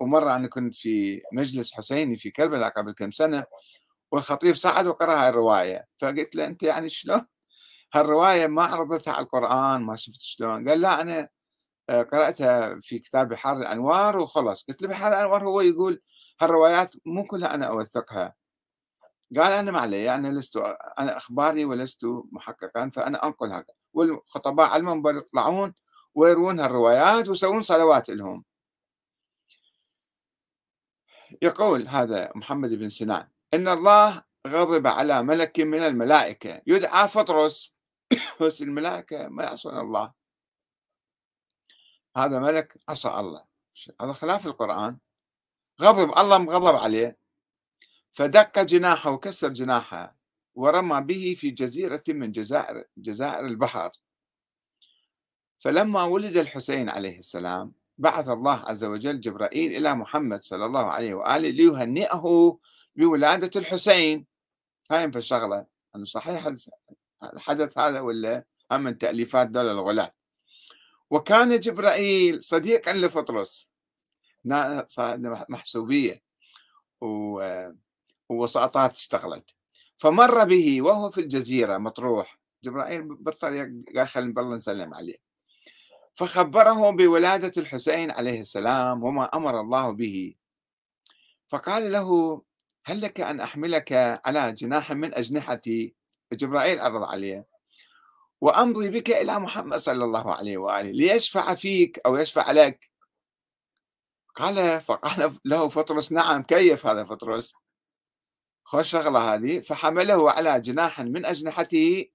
ومرة أنا كنت في مجلس حسيني في كربلاء قبل كم سنة والخطيب صعد وقرأ هاي الرواية فقلت له أنت يعني شلون؟ هالرواية ما عرضتها على القرآن ما شفت شلون؟ قال لا أنا آه، قرأتها في كتاب بحار الأنوار وخلص قلت له بحار الأنوار هو يقول هالروايات مو كلها أنا أوثقها. قال أنا ما علي أنا لست أنا أخباري ولست محققا فأنا أنقل هذا والخطباء على المنبر يطلعون ويروون هالروايات ويسوون صلوات لهم. يقول هذا محمد بن سنان إن الله غضب على ملك من الملائكة يدعى فطرس بس الملائكة ما يعصون الله. هذا ملك عصى الله. هذا خلاف القرآن. غضب الله مغضب عليه. فدق جناحه وكسر جناحه ورمى به في جزيرة من جزائر جزائر البحر. فلما ولد الحسين عليه السلام بعث الله عز وجل جبرائيل إلى محمد صلى الله عليه وآله ليهنئه بولادة الحسين. هاي في الشغلة أنه صحيح الحدث هذا ولا هم من تأليفات دولة الغلاة. وكان جبرائيل صديقا لفطرس. محسوبية. ووساطات اشتغلت. فمر به وهو في الجزيرة مطروح. جبرائيل بالطريق قال خلينا بالله نسلم عليه. فخبره بولادة الحسين عليه السلام وما أمر الله به. فقال له هل لك أن أحملك على جناح من أجنحتي جبرائيل عرض عليه؟ وأمضي بك إلى محمد صلى الله عليه وآله ليشفع فيك أو يشفع لك. قال فقال له فطرس نعم كيف هذا فطرس؟ خوش شغلة هذه. فحمله على جناح من أجنحته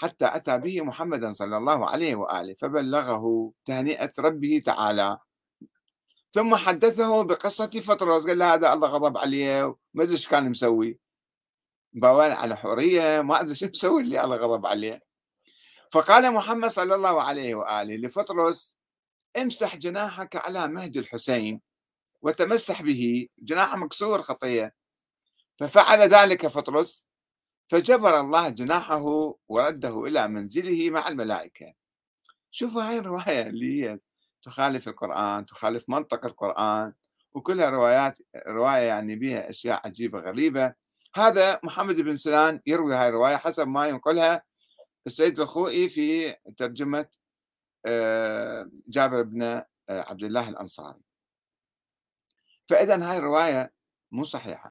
حتى أتى به محمدا صلى الله عليه وآله فبلغه تهنئة ربه تعالى. ثم حدثه بقصة فطرس قال له هذا الله غضب عليه ما أدري كان مسوي. بوال على حورية ما أدري شو مسوي اللي الله غضب عليه. فقال محمد صلى الله عليه وآله لفطرس امسح جناحك على مهد الحسين وتمسح به جناح مكسور خطية ففعل ذلك فطرس فجبر الله جناحه ورده إلى منزله مع الملائكة. شوفوا هاي الرواية اللي هي تخالف القرآن تخالف منطق القرآن وكلها روايات رواية يعني بها أشياء عجيبة غريبة. هذا محمد بن سنان يروي هاي الرواية حسب ما ينقلها السيد الخوئي في ترجمة آه، جابر بن آه، عبد الله الأنصاري. فإذا هاي الرواية مو صحيحة.